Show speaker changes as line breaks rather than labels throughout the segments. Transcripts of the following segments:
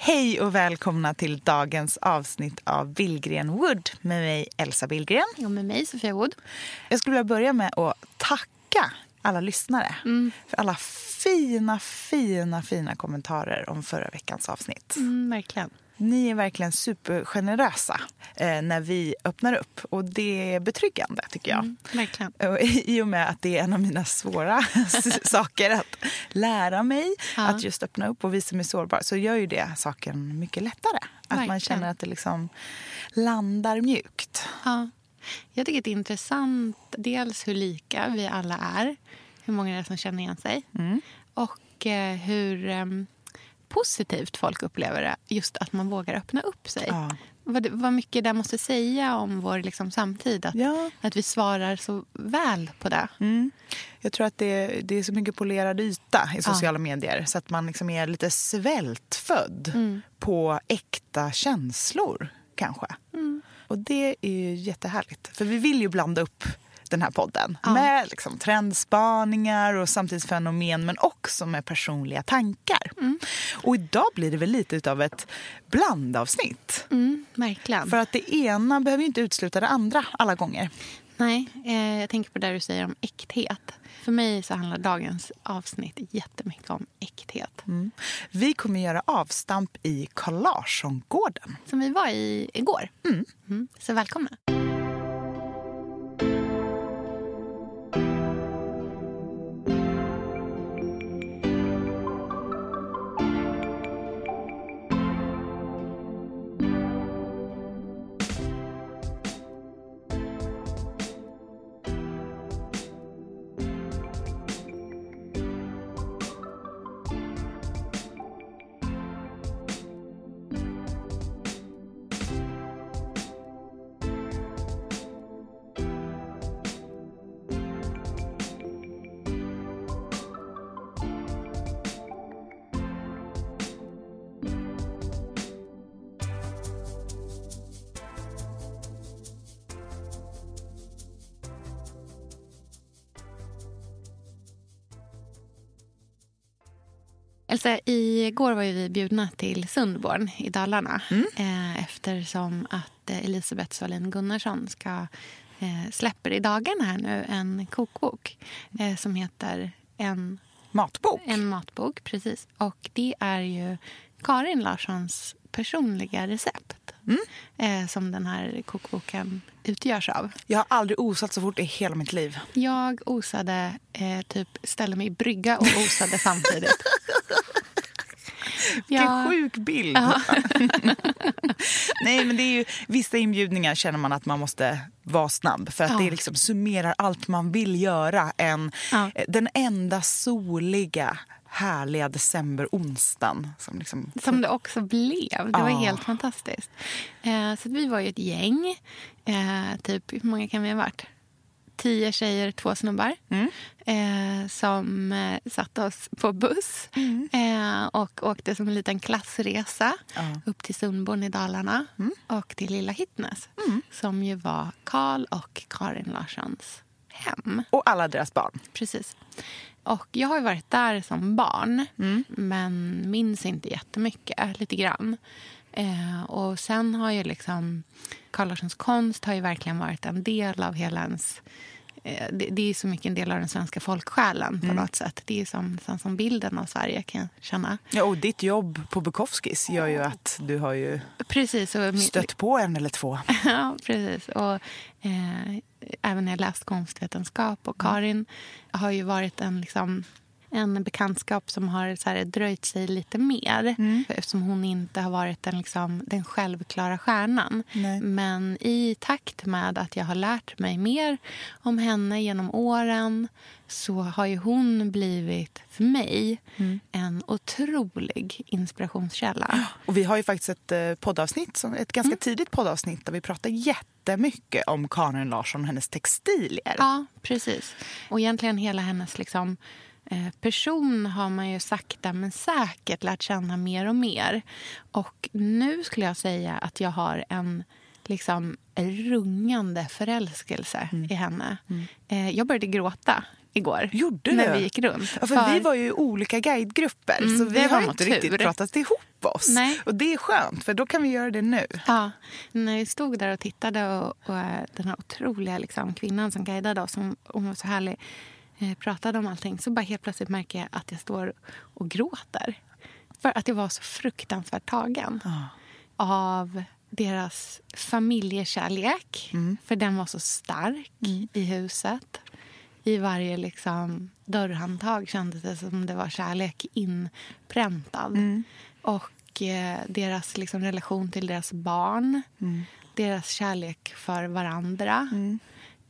Hej och välkomna till dagens avsnitt av Billgren Wood med mig Elsa Billgren.
Och med mig, Sofia Wood.
Jag skulle vilja börja med att tacka alla lyssnare
Mm.
för alla fina, fina, fina kommentarer om förra veckans avsnitt.
Mm, verkligen.
Ni är verkligen supergenerösa eh, när vi öppnar upp och det är betryggande tycker jag.
Mm, verkligen.
I och med att det är en av mina svåra saker att lära mig
Ja.
att just öppna upp och visa mig sårbar så gör ju det saken mycket lättare. Att man
Verkligen.
känner att det liksom landar mjukt.
Ja. Jag tycker det är intressant dels hur lika vi alla är. Hur många det är som känner igen sig.
Mm.
Och eh, hur em, positivt folk upplever det. Just att man vågar öppna upp sig.
Ja.
Vad, vad mycket det måste säga om vår liksom, samtid. Att,
Ja.
att vi svarar så väl på det.
Mm. Jag tror att det, det är så mycket polerad yta i sociala medier så att man liksom är lite svältfödd
Mm.
på äkta känslor, kanske.
Mm.
Och det är ju jättehärligt. För vi vill ju blanda upp den här podden
Ja.
med liksom trendspaningar och samtidsfenomen men också med personliga tankar.
Mm.
Och idag blir det väl lite av ett blandavsnitt.
Mm, verkligen.
För att det ena behöver inte utesluta det andra alla gånger.
Nej, eh, jag tänker på det du säger om äkthet. För mig så handlar dagens avsnitt jättemycket om äkthet.
Mm. Vi kommer göra avstamp i Carl Larsson-gården.
Som vi var i igår.
Mm.
Mm. Så välkomna. Elsa, igår var vi bjudna till Sundborn i Dalarna eh, eftersom att eh, Elisabeth Svalin Gunnarsson ska eh, släpper i dagarna här nu en kokbok eh, som heter en,
Matbok.
en matbok. precis. Och det är ju Karin Larssons personliga recept eh, som den här kokboken utgörs av.
Jag har aldrig osat så fort i hela mitt liv.
Jag osade, eh, typ ställde mig i brygga och osade samtidigt.
Vilken
Ja.
sjuk bild. Nej, men det är ju, vissa inbjudningar känner man att man måste vara snabb för att
Ja.
det liksom summerar allt man vill göra. En,
Ja.
eh, Den enda soliga, härliga decemberonsdagen. Som liksom,
Som det också blev. Det var helt fantastiskt. Eh, så vi var ju ett gäng. Eh, typ, hur många kan vi ha varit? Tio tjejer, två snubbar.
Mm.
Eh, som eh, satte oss på buss eh, och åkte som en liten klassresa.
Mm.
upp till Sundborn i Dalarna och till Lilla Hittnes som ju var Karl och Karin Larssons hem.
Och alla deras barn.
Precis. Och jag har ju varit där som barn,
Mm.
men minns inte jättemycket. Lite grann. Eh, och sen har ju liksom... Carl Larssons konst har ju verkligen varit en del av hela ens... Eh, det, det är så mycket en del av den svenska folksjälen på
Mm.
något sätt. Det är som, nästan som bilden av Sverige kan jag känna.
Ja, och ditt jobb på Bukowskis gör ju att du har ju
Precis. Och
stött på en eller två.
Ja, precis. Och, eh, även när jag läst konstvetenskap. Och Karin har ju varit en liksom, en bekantskap som har så här, dröjt sig lite mer
Mm.
eftersom hon inte har varit den, liksom, den självklara stjärnan.
Nej.
Men i takt med att jag har lärt mig mer om henne genom åren så har ju hon blivit, för mig,
Mm.
en otrolig inspirationskälla.
Och vi har ju faktiskt ett eh, poddavsnitt, ett ganska
Mm.
tidigt poddavsnitt där vi pratar jättemycket om Karin Larsson och hennes textilier.
Ja, precis. Och egentligen hela hennes liksom, person har man ju sakta men säkert lärt känna mer och mer. Och nu skulle jag säga att jag har en liksom rungande förälskelse i henne. Eh, jag började gråta igår
Gjorde
när
du?
vi gick runt.
Ja, för vi var ju i olika guidegrupper
Mm,
så vi har inte
tur.
riktigt pratat ihop oss.
Nej.
Och det är skönt för då kan vi göra det nu.
Ja, när vi stod där och tittade och, och eh, den här otroliga liksom, kvinnan som guidade oss, hon, hon var så härlig, eh, pratade om allting, så bara helt plötsligt märker jag att jag står och gråter. För att jag var så fruktansvärt tagen av deras familjekärlek. För den var så stark i huset. I varje liksom, dörrhandtag kändes det som det var kärlek inpräntad. Och eh, deras liksom, relation till deras barn. Deras kärlek för varandra.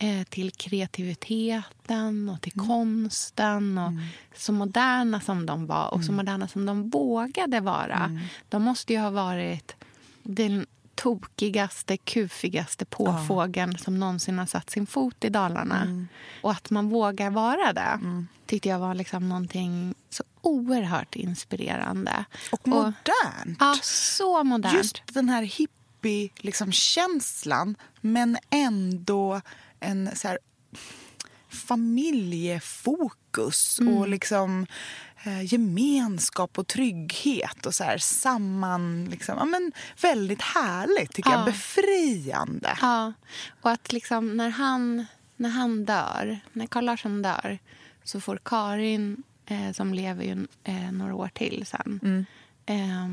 Eh, till kreativiteten och till konsten. Och Så moderna som de var och så moderna som de vågade vara. De måste ju ha varit den tokigaste, kufigaste påfågeln som någonsin har satt sin fot i Dalarna. Och att man vågar vara det tyckte jag var liksom någonting så oerhört inspirerande.
Och modernt.
Ja, så modernt.
Just den här hippie-känslan liksom, känslan, men ändå en så här, familjefokus
Mm.
och liksom eh, gemenskap och trygghet och så här samman... Liksom, ja, men väldigt härligt, tycker jag.
Ja.
Befriande.
Ja, och att liksom när han, när han dör, när Carl Larsson dör så får Karin, eh, som lever ju eh, några år till sen eh,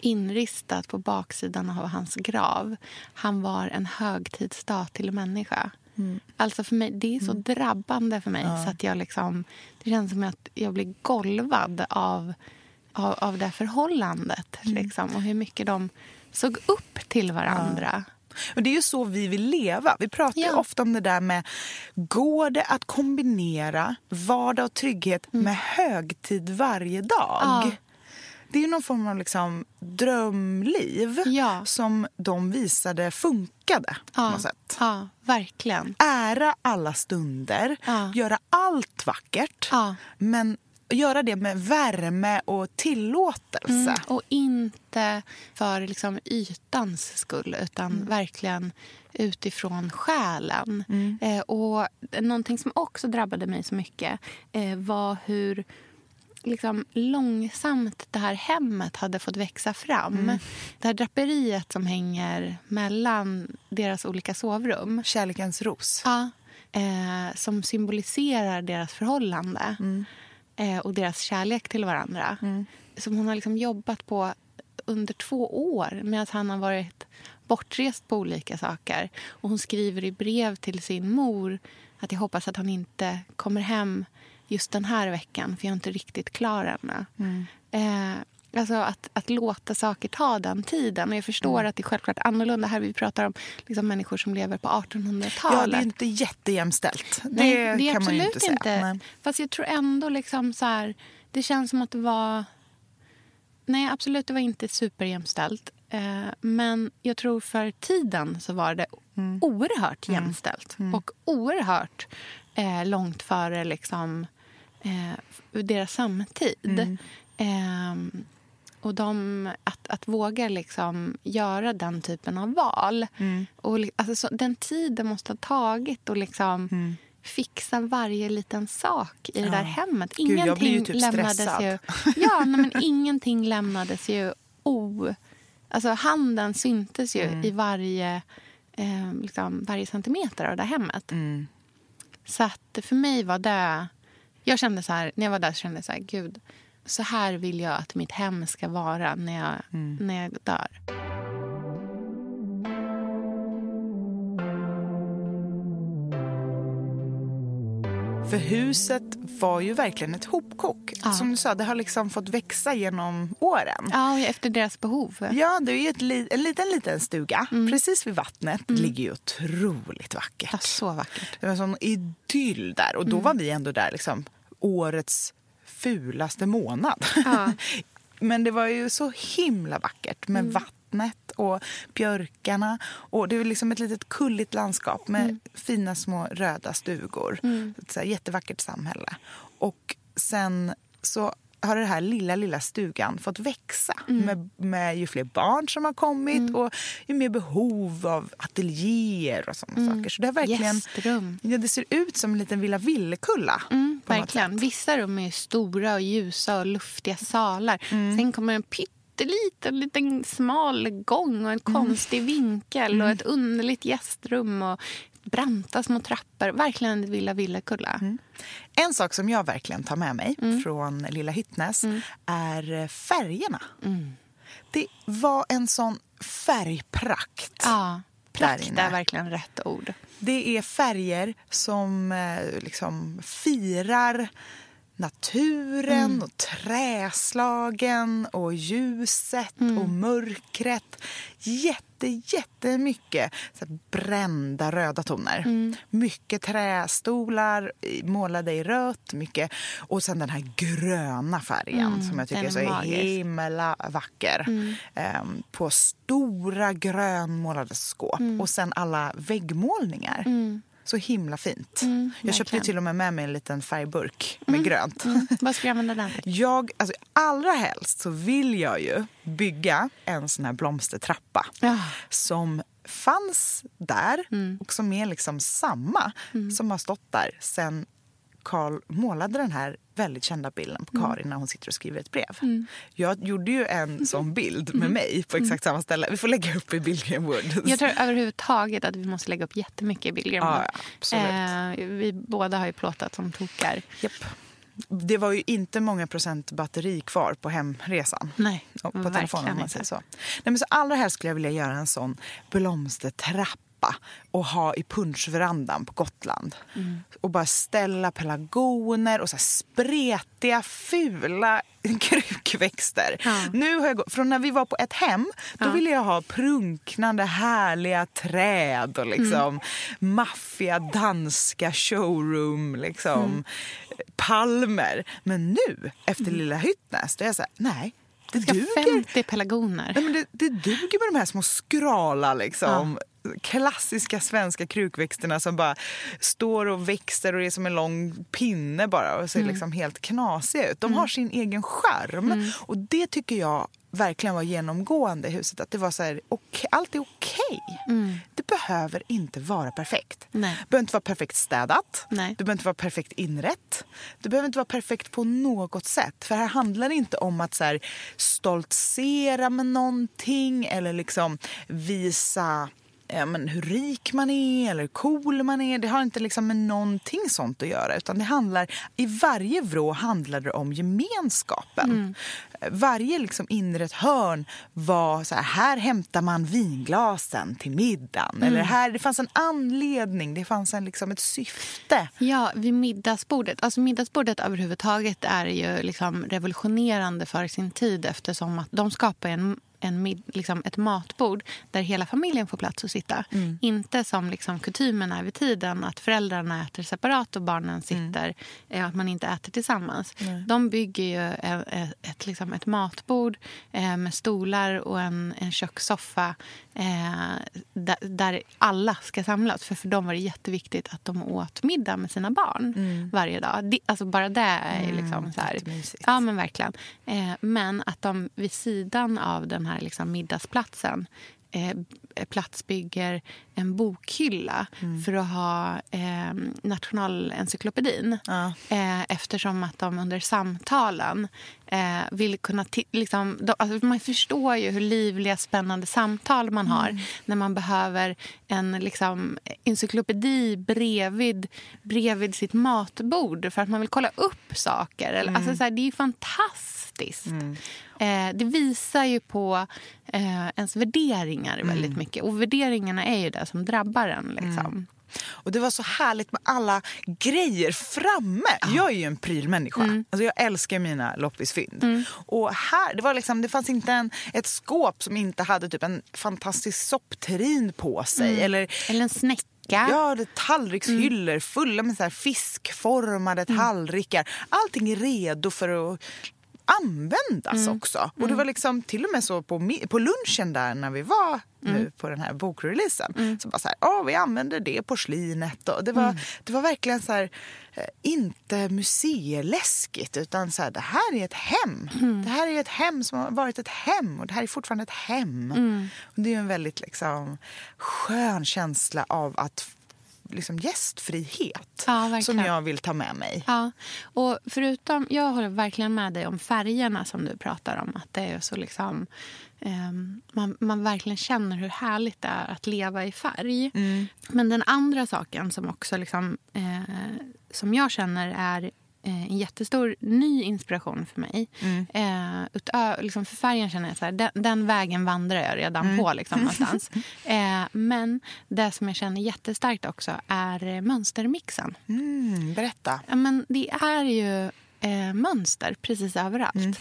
inristat på baksidan av hans grav. Han var en högtidsstatlig människa. Alltså för mig, Det är så drabbande för mig. så att jag liksom, Det känns som att jag blir golvad av, av, av det förhållandet. Liksom, och hur mycket de såg upp till varandra.
Och Det är ju så vi vill leva. Vi pratar
Ja.
ofta om det där med går det att kombinera vardag och trygghet med högtid varje dag? Det är någon form av liksom drömliv
Ja.
som de visade funkade på
Ja,
något sätt.
ja verkligen.
Ära alla stunder,
Ja.
göra allt vackert men göra det med värme och tillåtelse.
Mm, och inte för liksom ytans skull, utan
Mm.
verkligen utifrån själen.
Mm.
Eh, och någonting som också drabbade mig så mycket eh, var hur liksom långsamt det här hemmet hade fått växa fram.
Mm.
Det här draperiet som hänger mellan deras olika sovrum.
Kärlekens ros.
Ja, eh, som symboliserar deras förhållande eh, och deras kärlek till varandra. Som hon har liksom jobbat på under två år medan han har varit bortrest på olika saker. Och Hon skriver i brev till sin mor att jag hoppas att han inte kommer hem just den här veckan för jag är inte riktigt klar ännu. Eh, Alltså att, att låta saker ta den tiden. Och jag förstår att det är självklart annorlunda här. Vi pratar om liksom människor som lever på 1800-talet.
Ja, det är inte jättejämställt. Det,
Nej, det är
kan man ju
absolut
inte säga. Nej.
Fast jag tror ändå liksom så här... Det känns som att det var... Nej, absolut, det var inte superjämställt. Eh, men jag tror för tiden så var det
Mm.
oerhört jämställt. Och oerhört eh, långt före liksom, eh, deras samtid.
Mm.
Eh, och de, att, att våga liksom göra den typen av val.
Mm.
Och, alltså, så, den tid det måste ha tagit att liksom,
Mm.
fixa varje liten sak i det där hemmet.
Gud, jag blir ju
Ingenting
typ
lämnades
stressad.
ju... Ja, nej, men ingenting lämnades ju o... Alltså handen syntes ju
Mm.
i varje, eh, liksom, varje centimeter av det här hemmet.
Mm.
Så att för mig var det... Jag kände så här, när jag var där så kände jag så här, gud, så här vill jag att mitt hem ska vara när jag,
Mm.
när jag dör.
För huset var ju verkligen ett hopkok.
Ja.
Som du sa, det har liksom fått växa genom åren.
Ja, efter deras behov.
Ja, det är ju ett li- en liten, liten stuga precis vid vattnet. Det ligger ju otroligt vackert.
Ja, så vackert.
Det var en sån idyll där. Och då var vi ändå där liksom årets fulaste månad.
Ja.
Men det var ju så himla vackert med vattnet och björkarna. Och det var liksom ett litet kulligt landskap med fina små röda stugor. Ett så jättevackert samhälle. Och sen så har den här lilla, lilla stugan fått växa med, med ju fler barn som har kommit och ju mer behov av ateljéer och sådana saker. Så det har verkligen...
Gästrum.
Ja, det ser ut som en liten Villa Villekulla.
Mm, verkligen. Vissa rum är stora och ljusa och luftiga salar.
Mm.
Sen kommer en pytteliten liten smal gång och en
Mm.
konstig vinkel och ett underligt gästrum och branta små trappor. Verkligen Villa Villekulla.
Mm. En sak som jag verkligen tar med mig
Mm.
från Lilla Hyttnäs är eh, färgerna.
Mm.
Det var en sån färgprakt.
Ja, prakt är verkligen rätt ord.
Det är färger som eh, liksom firar naturen
Mm.
och träslagen och ljuset
Mm.
och mörkret. Jätte, jättemycket så brända röda toner.
Mm.
Mycket trästolar målade i rött. Mycket. Och sen den här gröna färgen som jag tycker
Mm,
är så
magisk. Mm.
himla vacker. Ehm, på stora grönmålade skåp.
Mm.
Och sen alla väggmålningar. Så himla fint. jag köpte till och med med mig en liten färgburk med grönt.
Mm. Vad ska du använda den till?
Jag, alltså, allra helst så vill jag ju bygga en sån här blomstertrappa
Ja.
som fanns där
Mm.
och som är liksom samma som har stått där sen Karl målade den här väldigt kända bilden
Mm.
på Karin när hon sitter och skriver ett brev. Jag gjorde ju en sån bild med mig på exakt samma ställe. Vi får lägga upp i Billgren Wood.
Mm. Jag tror överhuvudtaget att vi måste lägga upp jättemycket i Billgren.
Ja, ja, absolut.
eh, vi båda har ju plåtat som tokar.
Japp. Det var ju inte många procent batteri kvar på hemresan.
Nej,
på telefonen man
inte.
säger så. Nej, men så allra helst skulle jag vilja göra en sån blomstertrappa och ha i punschverandan på Gotland.
Mm.
Och bara ställa pelargoner och så spretiga, fula krukväxter.
Ja.
Nu har jag gått, från när vi var på ett hem, då
Ja.
ville jag ha prunknande, härliga träd och liksom
Mm.
maffiga danska showroom, liksom
Mm.
palmer. Men nu, efter Lilla Hyttnäs, då är jag så här, nej, det
Det ska
duger.
50 pelargoner.
Nej, men det, det duger med de här små skrala, liksom. Klassiska svenska krukväxterna som bara står och växer och det är som en lång pinne bara och ser
Mm.
liksom helt knasiga ut. De har sin egen charm och det tycker jag verkligen var genomgående i huset. Att det var så här, okej, allt är okej. Det behöver inte vara perfekt.
Mm. Nej.
Det behöver inte vara perfekt städat.
Nej.
Det behöver inte vara perfekt inrätt. Det behöver inte vara perfekt på något sätt. För här handlar det inte om att så här, stoltsera med någonting eller liksom visa ja, men hur rik man är eller hur cool man är. Det har inte liksom med någonting sånt att göra. Utan det handlar, I varje vrå handlar det om gemenskapen. Varje liksom inrett hörn var så här, här hämtar man vinglasen till middagen. Eller här, det fanns en anledning, det fanns en, liksom ett syfte.
Ja, vid middagsbordet. Alltså middagsbordet överhuvudtaget är ju liksom revolutionerande för sin tid eftersom att de skapar en en mid, liksom ett matbord där hela familjen får plats att sitta. Inte som liksom kutymen är vid tiden, att föräldrarna äter separat och barnen sitter, eh, att man inte äter tillsammans. De bygger ju ett, ett, ett, liksom ett matbord eh, med stolar och en, en kökssoffa eh, där, där alla ska samlas. För, för dem var det jätteviktigt att de åt middag med sina barn varje dag. Det, alltså bara det är liksom så här... Ja, men verkligen. Eh, men att de vid sidan av den här liksom middagsplatsen eh, platsbygger en bokhylla för att ha eh, Nationalencyklopedin.
Ja.
Eh, eftersom att de under samtalen eh, vill kunna... Liksom, de, alltså man förstår ju hur livliga, spännande samtal man har när man behöver en liksom, encyklopedi bredvid, bredvid sitt matbord för att man vill kolla upp saker. Eller, alltså, så här, det är ju fantastiskt. Eh, det visar ju på eh, ens värderingar väldigt mycket. Och värderingarna är ju det som drabbar en. Liksom.
Och det var så härligt med alla grejer framme. Jag är ju en prylmänniska.
Mm.
Alltså jag älskar mina loppisfynd. Och här, det, var liksom, det fanns inte en, ett skåp som inte hade typ en fantastisk soppterrin på sig. Eller
Eller en snäcka.
Ja, det tallrikshyllor fulla med så fiskformade tallrikar. Allting är redo för att användas också. Och det var liksom till och med så på, på lunchen där när vi var nu på den här bokreleasen. Så bara så här, åh vi använder det porslinet. Och det, var, det var verkligen så här, eh, inte museiläskigt utan så här, det här är ett hem. Det här är ett hem som har varit ett hem och det här är fortfarande ett hem. Och det är en väldigt liksom, skön känsla av att liksom gästfrihet
Ja,
som jag vill ta med mig.
Ja, och förutom, jag håller verkligen med dig om färgerna som du pratar om. Att det är så liksom, ehm, man, man verkligen känner hur härligt det är att leva i färg. Men den andra saken som också liksom, eh, som jag känner är en jättestor ny inspiration för mig. Eh, utö- liksom för färgen känner jag så här, den, den vägen vandrar jag redan på liksom, någonstans. Eh, men det som jag känner jättestarkt också är eh, mönstermixen.
Mm, berätta.
Ja, men det är ju eh, mönster precis överallt.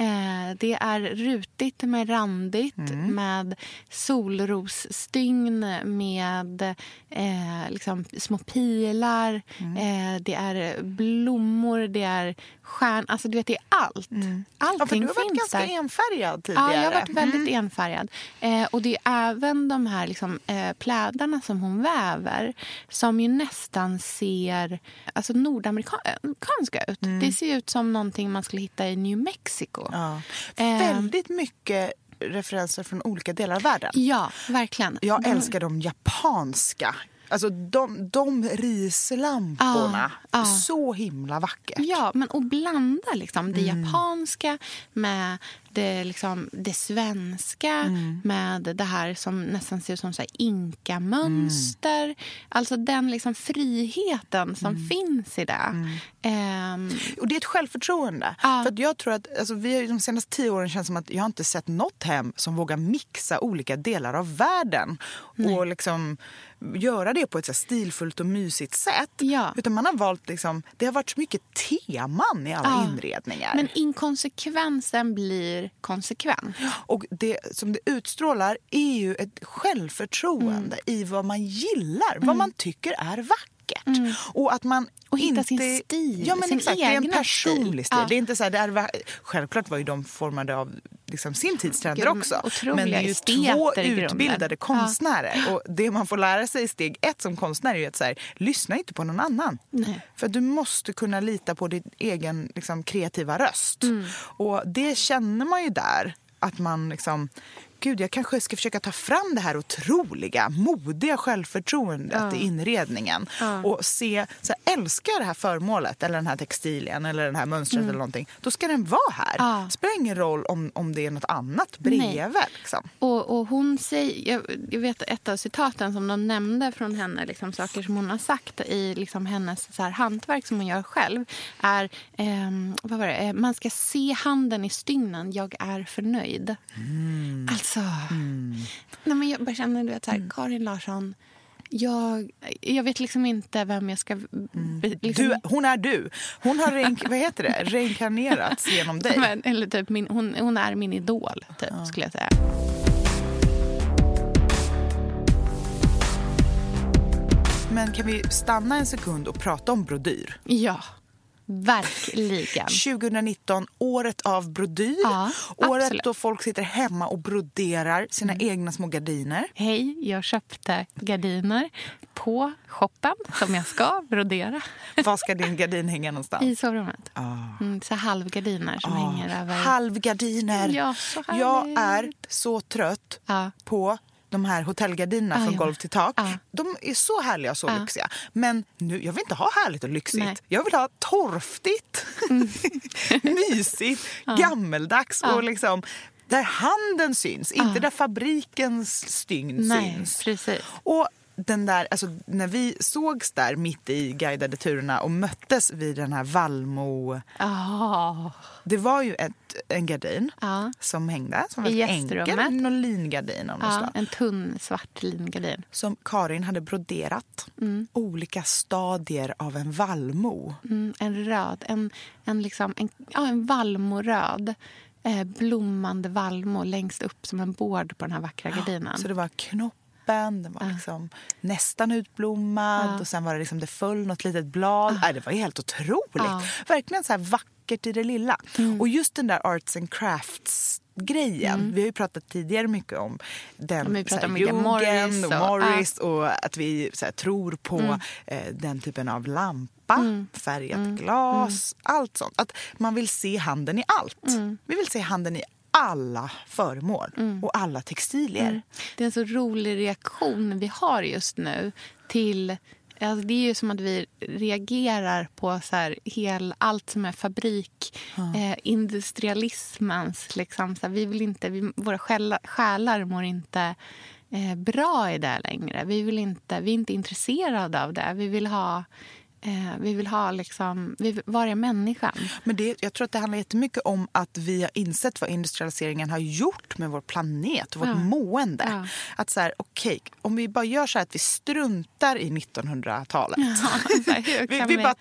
Eh, det är rutigt med randigt, med solrosstygn, med eh, liksom små pilar. Eh, det är blommor, det är stjärn... Alltså, du vet, det är allt.
Ja, för
Allting
du har varit ganska
där.
enfärgad tidigare.
Ja, jag har varit väldigt
Mm.
enfärgad. Eh, och det är även de här liksom, eh, plädarna som hon väver som ju nästan ser alltså, nordamerikanska ut. Det ser ut som någonting man skulle hitta i New Mexico.
Ja.
Eh.
Väldigt mycket referenser från olika delar av världen.
Ja, verkligen.
Jag
De-
älskar de japanska. Alltså de, de rislamporna.
Ja, ja.
Så himla vackert.
Ja, men att blanda liksom, det
Mm.
japanska med det, liksom, det svenska
Mm.
med det här som nästan ser ut som inka-mönster.
Mm.
Alltså den liksom friheten som finns i det. Ehm,
Och det är ett självförtroende.
Ja.
För jag tror att alltså, vi har de senaste tio åren känns som att jag inte sett något hem som vågar mixa olika delar av världen och liksom göra det på ett så stilfullt och mysigt sätt.
Ja.
Utan man har valt liksom, det har varit så mycket teman i alla
Ja.
inredningar.
men inkonsekvensen blir konsekvent.
Och det som det utstrålar är ju ett självförtroende
Mm.
i vad man gillar, vad man tycker är vackert. Och att man
Och hitta
inte...
sin stil,
Ja, men
sin
exakt. Det är en personlig stil.
stil. Ja.
Det är inte så här, det är, självklart var ju de formade av liksom sin tids trender
Gud,
också. Men det är ju två utbildade
Ja.
konstnärer. Och det man får lära sig i steg ett som konstnär är att så här, lyssna inte på någon annan.
Nej.
För du måste kunna lita på din egen liksom, kreativa röst.
Mm.
Och det känner man ju där. Att man liksom, gud jag kanske ska försöka ta fram det här otroliga, modiga självförtroendet i inredningen. Och se, så här, älskar jag det här föremålet eller den här textilien eller den här mönstret eller någonting. Då ska den vara här.
Mm. Ja.
Spelar ingen roll om, om det är något annat bredvid. Liksom.
Och, och hon säger, jag, jag vet ett av citaten som de nämnde från henne, liksom, saker som hon har sagt i liksom, hennes så här, hantverk som hon gör själv, är ehm, vad var det? Eh, man ska se handen i stygnen, jag är förnöjd. Alltså, nej, men jag bara känner, du vet, så här, Karin Larsson, jag, jag vet liksom inte vem jag ska... be- Liksom,
Du, hon är du. Hon har reink- vad heter det? reinkarnerats genom dig.
men, eller typ min, hon, hon är min idol, typ, skulle jag säga.
Men kan vi stanna en sekund och prata om brodyr?
Ja, verkligen.
2019, året av brodyr.
Ja,
året
absolut.
då folk sitter hemma och broderar sina
Mm.
egna små gardiner.
Hej, jag köpte gardiner på shoppen som jag ska brodera
Var ska din gardin hänga någonstans?
i sovrummet.
Ah.
Mm, så halvgardiner som
Ah,
hänger över...
Halvgardiner.
Ja, så härligt.
jag är så trött
Ja.
på de här hotellgardinerna
Ja,
från golv till tak.
Ja.
De är så härliga och så
Ja.
lyxiga. Men nu, jag vill inte ha härligt och lyxigt.
Nej.
Jag vill ha torftigt, mysigt, gammeldags och liksom där handen syns, inte där fabrikens stygn
Nej,
syns.
precis.
Och den där, alltså, när vi sågs där mitt i guidade turerna och möttes vid den här Valmo...
Ah,
Det var ju ett en gardin
Ja.
som hängde. Som var
I
enkel. Någon lingardin av slag.
en tunn svart lingardin.
Som Karin hade broderat. Olika stadier av en vallmo.
Mm, en röd, en, en, liksom, en, ja, en vallmoröd. Eh, blommande vallmo längst upp som en bård på den här vackra gardinen.
Så det var knoppen, den var liksom nästan utblommad och sen var det liksom, det föll något litet blad. Nej, det var helt otroligt.
Ja.
Verkligen så här vackert i det lilla. Och just den där arts and crafts grejen. Vi har ju pratat tidigare mycket om den
om Miguel
Jugend
Morris
och,
och-
Morris och att vi så här, tror på eh, den typen av lampa, färgat glas, allt sånt. Att man vill se handen i allt. Vi vill se handen i alla föremål och alla textilier.
Det är en så rolig reaktion vi har just nu till... Alltså det är ju som att vi reagerar på så här hel, allt som är fabrik, eh, industrialismens... Liksom, så här, vi vill inte, vi, våra själar, själar mår inte eh, bra i det längre. Vi, vill inte, vi är inte intresserade av det. Vi vill ha... Eh, vi vill ha liksom... Vi, vill- var är människan?
Men det, jag tror att det handlar jättemycket om att vi har insett vad industrialiseringen har gjort med vår planet och vårt
Ja.
mående.
Ja.
Att så här, okej, om vi bara gör så här att vi struntar i 1900-talet.
Så här, hur
Vi,
kan
vi
vi-
bara,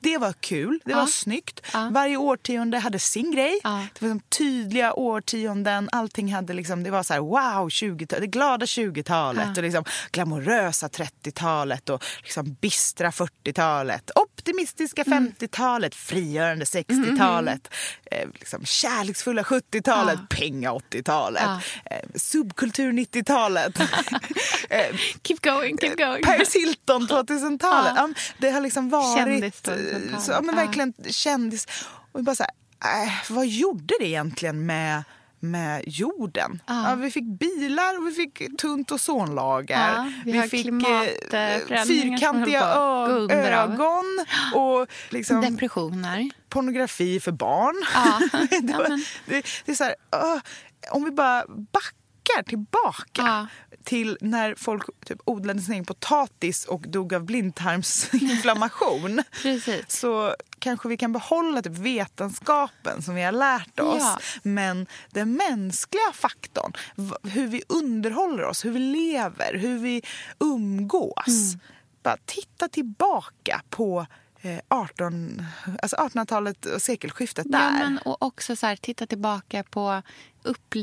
det var kul, det
Ja.
var snyggt.
Ja.
Varje årtionde hade sin grej.
Ja.
Det var liksom tydliga årtionden. Allting hade liksom, det var så här wow, 20 det glada 20-talet
Ja.
och liksom glamorösa 30-talet och liksom bistra 40-talet. Optimistiska
Mm.
50-talet, frigörande 60-talet, eh, liksom kärleksfulla 70-talet,
Ja.
penga 80-talet,
Ja.
eh, subkultur 90-talet. eh,
Keep going, keep going.
Paris Hilton 2000-talet.
Ja.
Det har liksom varit...
Kändis 2000-talet.
Så, ja, men verkligen kändis. Och bara så här, äh, vad gjorde det egentligen med, med jorden?
Ja.
Ja, vi fick bilar och vi fick tunt ozonlager.
Ja, vi har
fick
som
fyrkantiga ögon och liksom
Depressioner.
pornografi för barn.
Ja.
det,
Ja,
var,
men-
det, det är så här, åh, om vi bara backar tillbaka
Ja.
till när folk typ odlade sin egen potatis och dog av blindtarmsinflammation
Precis.
så kanske vi kan behålla typ vetenskapen som vi har lärt oss.
Ja.
Men den mänskliga faktorn, hur vi underhåller oss, hur vi lever, hur vi umgås.
Mm.
Bara titta tillbaka på 18, alltså 1800-talet och sekelskiftet där.
Ja, men, och också så här, titta tillbaka på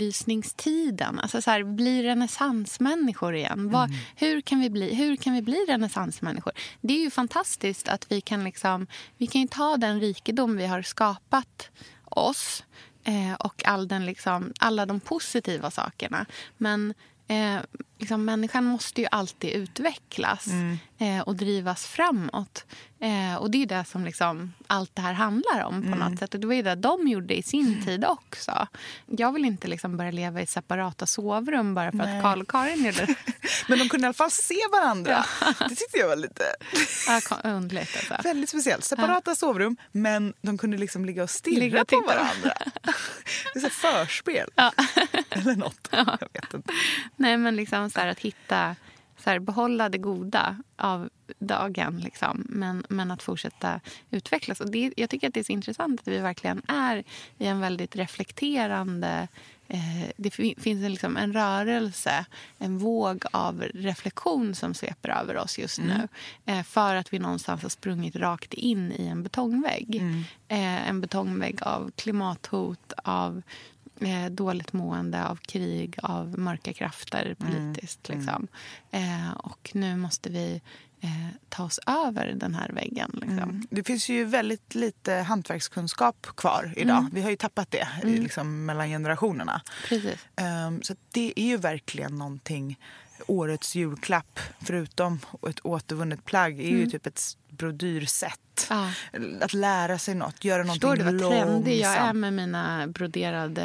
upplysningstiden. Alltså så här, bli renässansmänniskor igen. Vad,
Mm.
hur, kan vi bli, hur kan vi bli renässansmänniskor? Det är ju fantastiskt att vi kan, liksom, vi kan ju ta den rikedom vi har skapat oss eh, och all den, liksom, alla de positiva sakerna. Men eh, liksom, människan måste ju alltid utvecklas eh, och drivas framåt. Eh, och det är det som liksom, allt det här handlar om på något sätt. Och det var ju det de gjorde i sin tid också. Jag vill inte liksom börja leva i separata sovrum bara för
Nej.
att Karl och Karin gjorde det.
Men de kunde i alla fall se varandra. Det tyckte jag var lite
Ja, Underligt alltså.
väldigt speciellt. Separata sovrum, men de kunde liksom ligga och stirra
Ligga och
på varandra. Det är så förspel. Eller något. Jag vet inte.
Nej, men liksom så att hitta, så här, behålla det goda av dagen, liksom, men, men att fortsätta utvecklas. Och det, jag tycker att det är så intressant att vi verkligen är i en väldigt reflekterande... Eh, det fi- finns en, liksom, en rörelse, en våg av reflektion som sveper över oss just nu. Eh, för att vi någonstans har sprungit rakt in i en betongvägg. Eh, en betongvägg av klimathot, av eh, dåligt mående, av krig, av mörka krafter politiskt. Liksom. Eh, och nu måste vi eh, ta oss över den här väggen. Liksom.
Mm. Det finns ju väldigt lite hantverkskunskap kvar idag.
Mm.
Vi har ju tappat det i- liksom, mellan generationerna.
Precis.
Ehm, så det är ju verkligen någonting. Årets julklapp, förutom ett återvunnet plagg, är ju typ ett brodyrsätt.
Ja.
Att lära sig något, göra någonting
Förstår du vad trendig jag är med mina broderade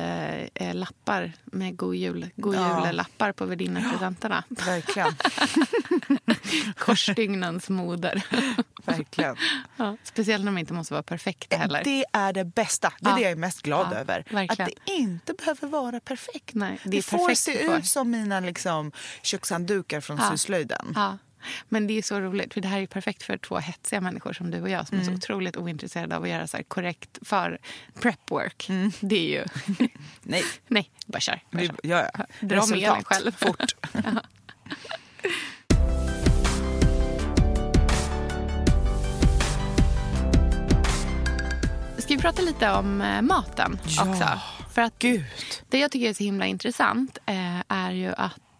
eh, lappar med god jul, god
Ja.
jul-lappar på värdinnepresenterna?
Verkligen.
Korsstygnens moder.
verkligen.
ja. Speciellt när de inte måste vara perfekta heller.
Det är det bästa. Det är
Ja.
det jag är mest glad
Ja,
över.
verkligen.
Att det inte behöver vara perfekt.
Nej, det
det får
perfekt
se
för.
ut som mina liksom, kökshanddukar från
Ja.
syslöjden.
Ja. Men det är så roligt, för det här är perfekt för två hetsiga människor som du och jag som är så otroligt ointresserade av att göra så korrekt för prep work. Det är ju...
Nej,
Nej, bara kör. Bara
vi,
kör.
ja, ja.
Dra med den själv.
fort.
Ska vi prata lite om eh, maten
Ja,
också? För att
Gud.
det jag tycker är så himla intressant eh, är ju att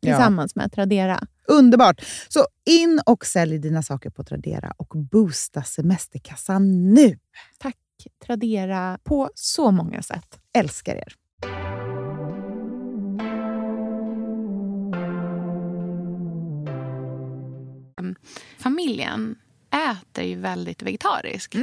Ja.
tillsammans med Tradera.
Underbart! Så in och sälj dina saker på Tradera och boosta semesterkassan nu.
Tack Tradera på så många sätt.
Älskar er!
familjen äter ju väldigt vegetariskt.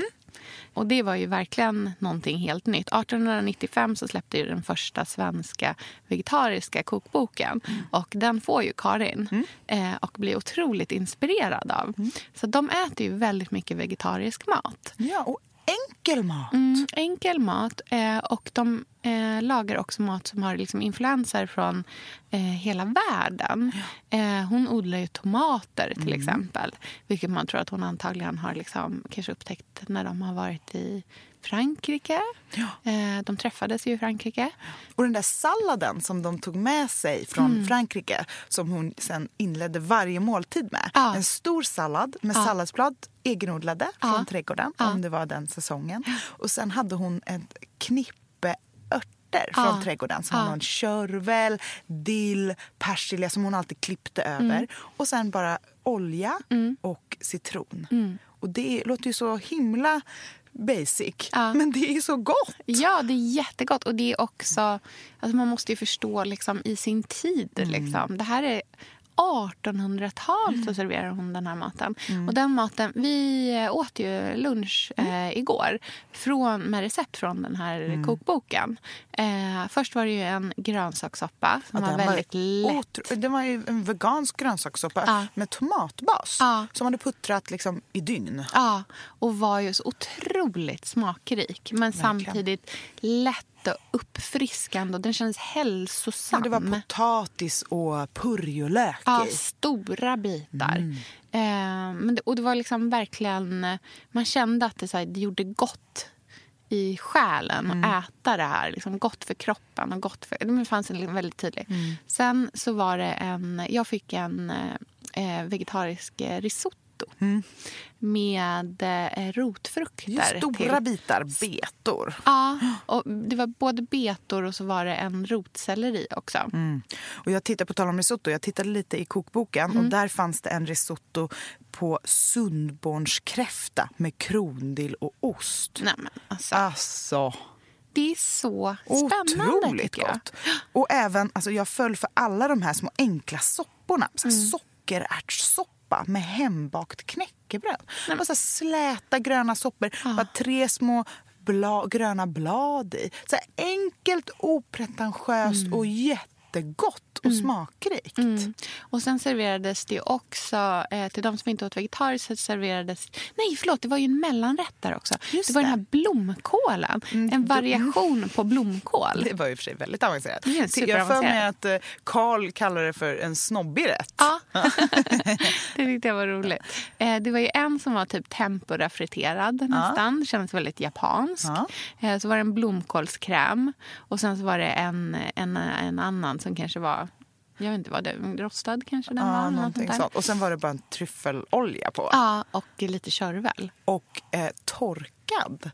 Och det var ju verkligen någonting helt nytt. 1895 så släppte ju den första svenska vegetariska kokboken. Och den får ju Karin eh, och blir otroligt inspirerad av. Så de äter ju väldigt mycket vegetarisk mat.
Ja, och enkel mat.
Mm, enkel mat. Eh, och de eh, lagar också mat som har liksom influenser från eh, hela världen. Eh, hon odlar ju tomater till exempel. Vilket man tror att hon antagligen har liksom, kanske upptäckt när de har varit i Frankrike. Eh, de träffades ju i Frankrike.
Och den där salladen som de tog med sig från
Mm.
Frankrike som hon sen inledde varje måltid med.
Ja.
En stor sallad med
Ja.
salladsblad egenodlade
Ja.
från trädgården
Ja.
om det var den säsongen. Och sen hade hon ett knippe örter
Ja.
från trädgården. Så
Ja.
hade hon körvel, dill, persilja som hon alltid klippte över.
Mm.
Och sen bara olja och citron.
Mm.
Och det låter ju så himla basic.
Ja.
Men det är så gott.
Ja, det är jättegott. Och det är också... Alltså man måste ju förstå liksom, i sin tid. Liksom. Det här är 1800-tal så serverar hon den här maten. Och den maten, Vi eh, åt ju lunch eh, igår från, med recept från den här kokboken. Eh, först var det ju en grönsakssoppa som
Ja,
var väldigt lätt.
otro- Det var ju en vegansk grönsakssoppa
Ja.
med tomatbas
Ja.
som hade puttrat liksom i dygn.
Ja, och var ju så otroligt smakrik. Men samtidigt lätt och uppfriskande. Och den kändes hälsosam.
Men det var potatis och purjolök
Ja,
i.
stora bitar. Eh, men det, och det var liksom verkligen... Man kände att det, så här, det gjorde gott i själen att äta det här. Liksom gott för kroppen och gott för... Det fanns en väldigt tydlig. Sen så var det en... Jag fick en eh, vegetarisk eh, risotto. Med eh, rotfrukter.
Just stora
till.
bitar betor.
Ja, och det var både betor och så var det en rotselleri också.
Mm. Och jag tittade på tal om risotto, jag tittade lite i kokboken och där fanns det en risotto på sundbornskräfta med krondill och ost.
Nej, men alltså,
Alltså,
det är så spännande
otroligt gott. Och även, alltså jag föll för alla de här små enkla sopporna. Så här Sockerärtssoppa med hembakt knäckebröd. Bara så släta gröna soppor, bara tre små bla, gröna blad i. Så enkelt, opretentiöst och jättegott. Jättegott och smakrikt.
Mm. Och sen serverades det också, eh, till de som inte åt vegetariskt, så serverades... Nej, förlåt, det var ju en mellanrätt där också.
Just
det var
det.
den här blomkålen. En variation på blomkål.
Det var ju för sig väldigt avancerat. Jag har för mig att eh, Carl kallar det för en snobbig rätt.
Ja, det tyckte jag var roligt. Eh, det var ju en som var typ tempura friterad nästan. Det kändes väldigt japansk.
Ja.
Eh, så var det en blomkålskräm. Och sen så var det en, en, en annan som kanske var, jag vet inte vad det rostad kanske den var.
Ja,
något
någonting
sånt.
Och sen var det bara en tryffelolja på.
Ja, och lite körvel.
Och eh, torkad.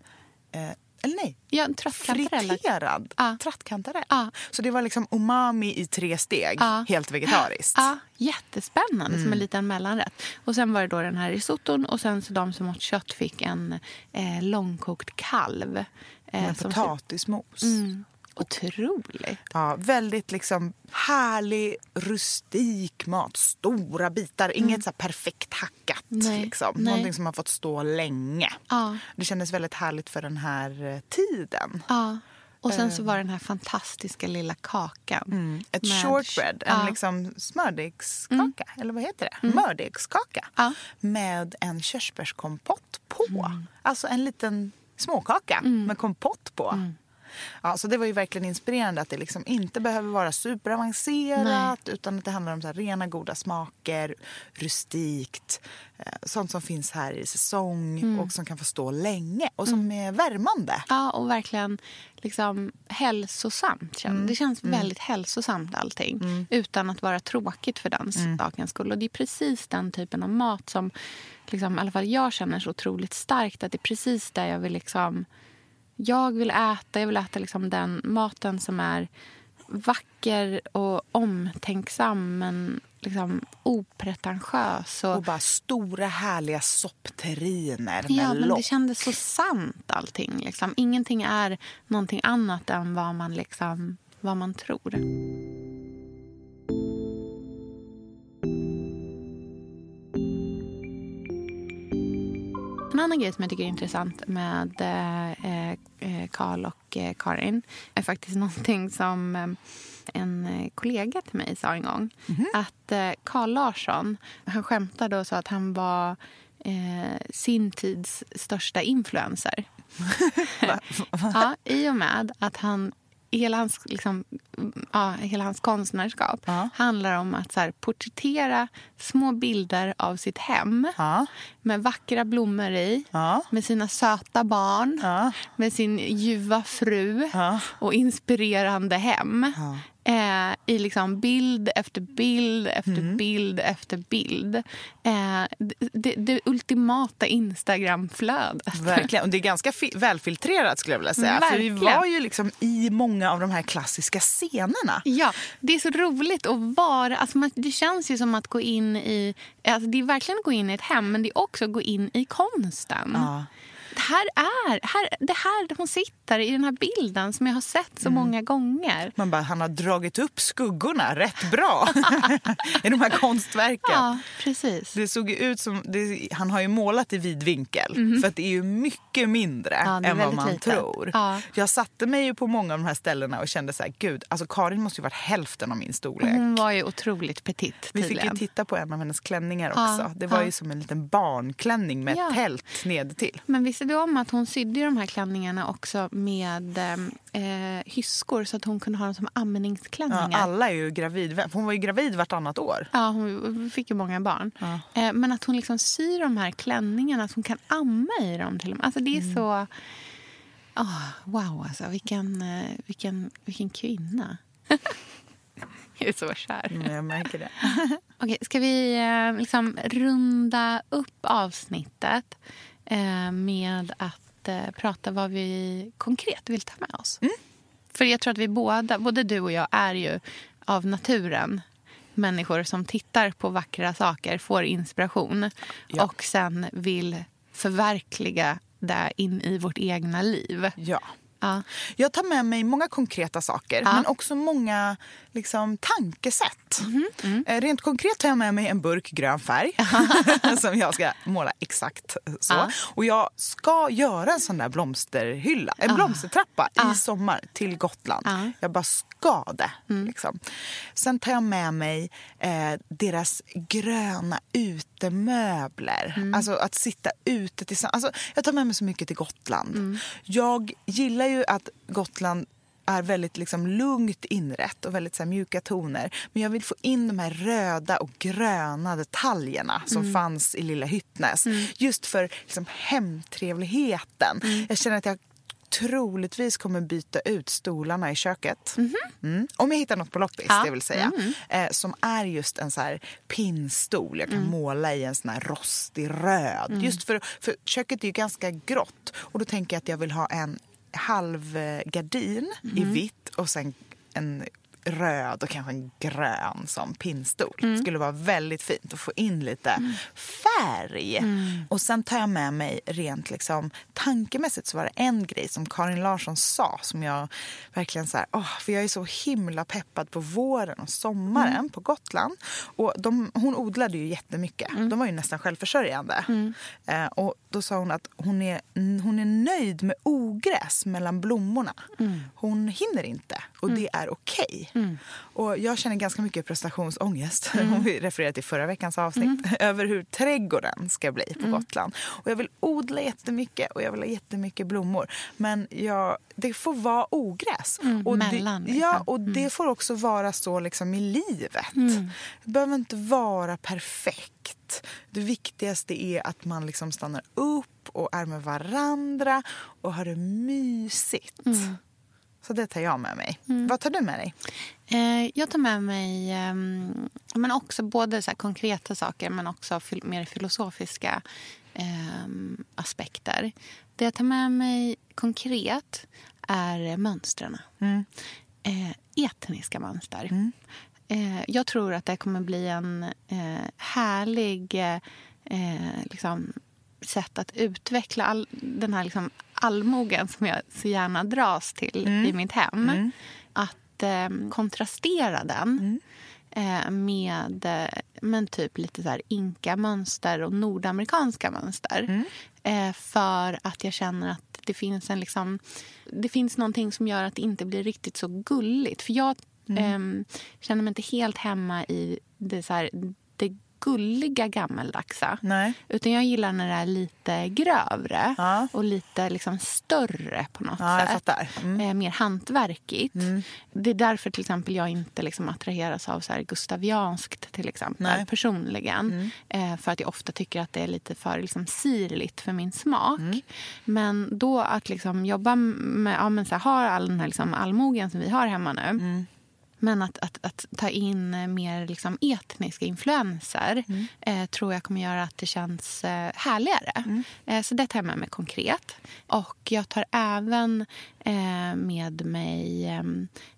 Eh, eller nej,
Ja,
friterad
Ja.
trattkantarell.
Ja.
Så det var liksom umami i tre steg,
Ja.
helt vegetariskt.
Ja, jättespännande som
Mm.
en liten mellanrätt. Och sen var det då den här risotton och sen så de som åt kött fick en eh, långkokt kalv. Eh,
Med
som-
potatismos.
Mm. Otroligt.
Ja, väldigt liksom härlig, rustik mat. Stora bitar. Inget så här perfekt hackat.
Nej,
Liksom.
nej.
Någonting som har fått stå länge.
Ja,
Det kändes väldigt härligt för den här eh, tiden.
ja. Och sen så var den här fantastiska lilla kakan.
Mm. Ett
Med-
shortbread, en
Ja.
liksom smördegskaka. Eller vad heter det? Mördegskaka.
Ja.
Med en körsbärskompott på.
Mm.
Alltså en liten småkaka med kompott på.
Mm.
Ja, så det var ju verkligen inspirerande att det liksom inte behöver vara superavancerat utan att det handlar om så rena goda smaker, rustikt, eh, sånt som finns här i säsong
Mm.
och som kan få stå länge och som är värmande.
Ja, och verkligen liksom hälsosamt. känns- Det känns väldigt hälsosamt allting. Utan att vara tråkigt för den sakens skull. Och det är precis den typen av mat som liksom, i alla fall jag känner så otroligt starkt. Att det är precis där jag vill liksom... Jag vill äta, jag vill äta liksom den maten som är vacker och omtänksam men liksom opretentiös. Och,
Och bara stora härliga soppterriner med
Ja, men
lock.
det kändes så sant allting. Liksom. Ingenting är någonting annat än vad man, liksom, vad man tror. En annan grej som jag tycker är intressant med eh, eh, Karl och eh, Karin är faktiskt någonting som en kollega till mig sa en gång. Att eh, Carl Larsson, han skämtade och sa att han var eh, sin tids största influencer. ja, I och med att han hela hans, liksom, ja, hela hans konstnärskap
Ja.
handlar om att så här, porträttera små bilder av sitt hem
Ja,
med vackra blommor i, med sina söta barn, med sin ljuva fru och inspirerande hem. Eh, I liksom bild efter bild efter
Mm.
bild efter bild. Eh, det, det, ultimata Instagramflödet.
Verkligen. Och det är ganska fi- välfiltrerat skulle jag vilja säga. För vi var ju liksom i många av de här klassiska scenerna.
Ja, det är så roligt att vara... Alltså man, det känns ju som att gå in i... Alltså det är verkligen att gå in i ett hem, men det är också att gå in i konsten.
Ja.
Det här är... Här, det här hon sitter i den här bilden som jag har sett så många gånger.
Man bara, han har dragit upp skuggorna rätt bra i de här konstverken.
Ja, precis.
Det såg ut som, det, han har ju målat i vid vinkel för att det är ju mycket mindre.
Ja,
än vad man
litet.
tror.
Ja.
Jag satte mig ju på många av de här ställena och kände så här, gud, alltså Karin måste ju varit hälften av min storlek.
Hon var ju otroligt petit
Vi fick ju
tydligen.
titta på en av hennes klänningar också.
Ja,
det var ju som en liten barnklänning med
Ja.
tält ned till.
Men visste du om att hon sydde de här klänningarna också med eh, hyskor så att hon kunde ha dem som
Ja,
amningsklänningar?
alla är ju gravid. Hon var ju gravid vartannat år.
Ja, hon fick ju många barn.
Ja.
Eh, men att hon liksom syr de här klänningarna så hon kan amma i dem till och med. Alltså det är
Mm.
så... Ah, wow, alltså. Vilken, eh, vilken, vilken kvinna. jag är så kär.
Mm, jag märker det.
Okej, ska vi eh, liksom runda upp avsnittet eh, med att eh, prata vad vi konkret vill ta med oss? För jag tror att vi båda, både du och jag, är ju av naturen människor som tittar på vackra saker, får inspiration
Ja.
och sen vill förverkliga det in i vårt egna liv.
Ja.
Ja.
Jag tar med mig många konkreta saker,
Ja.
men också många liksom, tankesätt.
Mhm.
Eh, Rent konkret tar jag med mig en burk grön färg som jag ska måla exakt så.
Ja.
Och jag ska göra en sån där blomsterhylla, en blomstertrappa i sommar till Gotland.
Ja.
Jag bara ska det. Liksom. Sen tar jag med mig eh, deras gröna utemöbler. Alltså att sitta ute tillsammans. Alltså, jag tar med mig så mycket till Gotland. Jag gillar ju att Gotland är väldigt liksom lugnt inrett och väldigt så här, mjuka toner. Men jag vill få in de här röda och gröna detaljerna som fanns i Lilla Hyttnäs. Just för liksom, hemtrevligheten. Jag känner att jag troligtvis kommer byta ut stolarna i köket. Mm. Om jag hittar något på loppis,
Ja.
det vill säga. Eh, som är just en så här pinnstol jag kan måla i en sån här rostig röd. Just för, för köket är ju ganska grått och då tänker jag att jag vill ha en halvgardin i vitt och sen en röd och kanske en grön som pinnstol. Det skulle vara väldigt fint att få in lite färg. Och sen tar jag med mig rent liksom, tankemässigt så var det en grej som Karin Larsson sa som jag verkligen så här, åh, för jag är så himla peppad på våren och sommaren på Gotland. Och de, hon odlade ju jättemycket. De var ju nästan självförsörjande. Eh, och då sa hon att hon är, hon är nöjd med ogräs mellan blommorna. Hon hinner inte och det är okej. Och jag känner ganska mycket prestationsångest, om vi refererar till förra veckans avsnitt, över hur trädgården ska bli på Gotland. Och jag vill odla jättemycket och jag vill ha jättemycket blommor. Men jag, det får vara ogräs. och
mellan,
det,
liksom.
Ja, och det får också vara så liksom i livet. Det behöver inte vara perfekt. Det viktigaste är att man liksom stannar upp och är med varandra och har det mysigt. Så det tar jag med mig. Vad tar du med dig?
Eh, jag tar med mig ehm, men också både så konkreta saker men också mer filosofiska ehm, aspekter. Det jag tar med mig konkret är mönstren. Eh, etniska mönster. Eh, jag tror att det kommer bli en eh, härlig eh, liksom, sätt att utveckla all, den här liksom, allmogen som jag så gärna dras till i mitt hem. Att eh, kontrastera den eh, med eh, men typ lite så här inka-mönster och nordamerikanska mönster. Eh, för att jag känner att det finns en liksom, det finns någonting som gör att det inte blir riktigt så gulligt. För jag ehm, känner mig inte helt hemma i det, så här, gulliga gammeldagsa.
Nej.
Utan jag gillar när det är lite grövre
Ja.
och lite liksom större på något
Ja,
sätt.
Mm.
Eh, mer hantverkigt. Det är därför till exempel jag inte liksom attraheras av så här gustavianskt till exempel
Nej.
personligen. Eh, för att jag ofta tycker att det är lite för liksom, sirligt för min smak. Men då att liksom jobba med, ja, men så här, ha all den här liksom allmogen som vi har hemma nu. Men att, att, att ta in eh, mer liksom etniska influenser eh, tror jag kommer göra att det känns eh, härligare. Eh, så det tar jag med mig konkret. Och jag tar även eh, med mig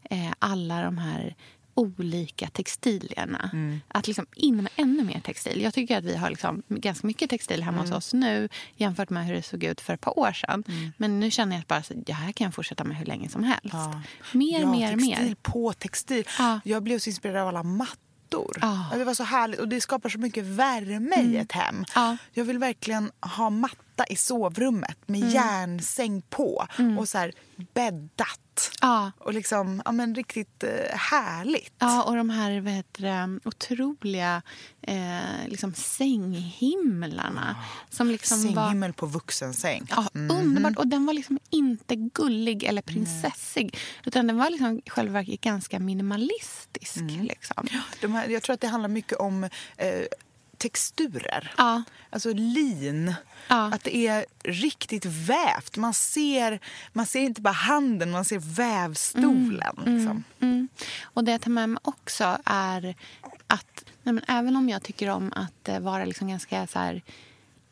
eh, alla de här olika textilierna. Att liksom in med ännu mer textil. Jag tycker att vi har liksom ganska mycket textil hemma hos oss nu jämfört med hur det såg ut för ett par år sedan. Men nu känner jag att bara, det här kan jag fortsätta med hur länge som helst.
Ja.
Mer,
ja,
mer,
textil
mer.
på textil.
Ja.
Jag blev så inspirerad av alla mattor.
Ja.
Det var så härligt och det skapar så mycket värme i ett hem.
Ja.
Jag vill verkligen ha matta i sovrummet med järnsäng på och så här bäddat.
Ja.
Och liksom, ja men riktigt eh, härligt.
Ja, och de här vad heter det, otroliga eh, liksom sänghimlarna. Som liksom var,
Sänghimmel på vuxensäng.
ja, Underbart. Och den var liksom inte gullig eller prinsessig. Utan den var liksom i själva verket ganska minimalistisk. Liksom.
De här, jag tror att det handlar mycket om eh, texturer.
Ja.
Alltså lin.
Ja.
Att det är riktigt vävt. Man ser, man ser inte bara handen, man ser vävstolen. Liksom.
Mm. Och det jag tar med mig också är att nej men även om jag tycker om att eh, vara liksom ganska så här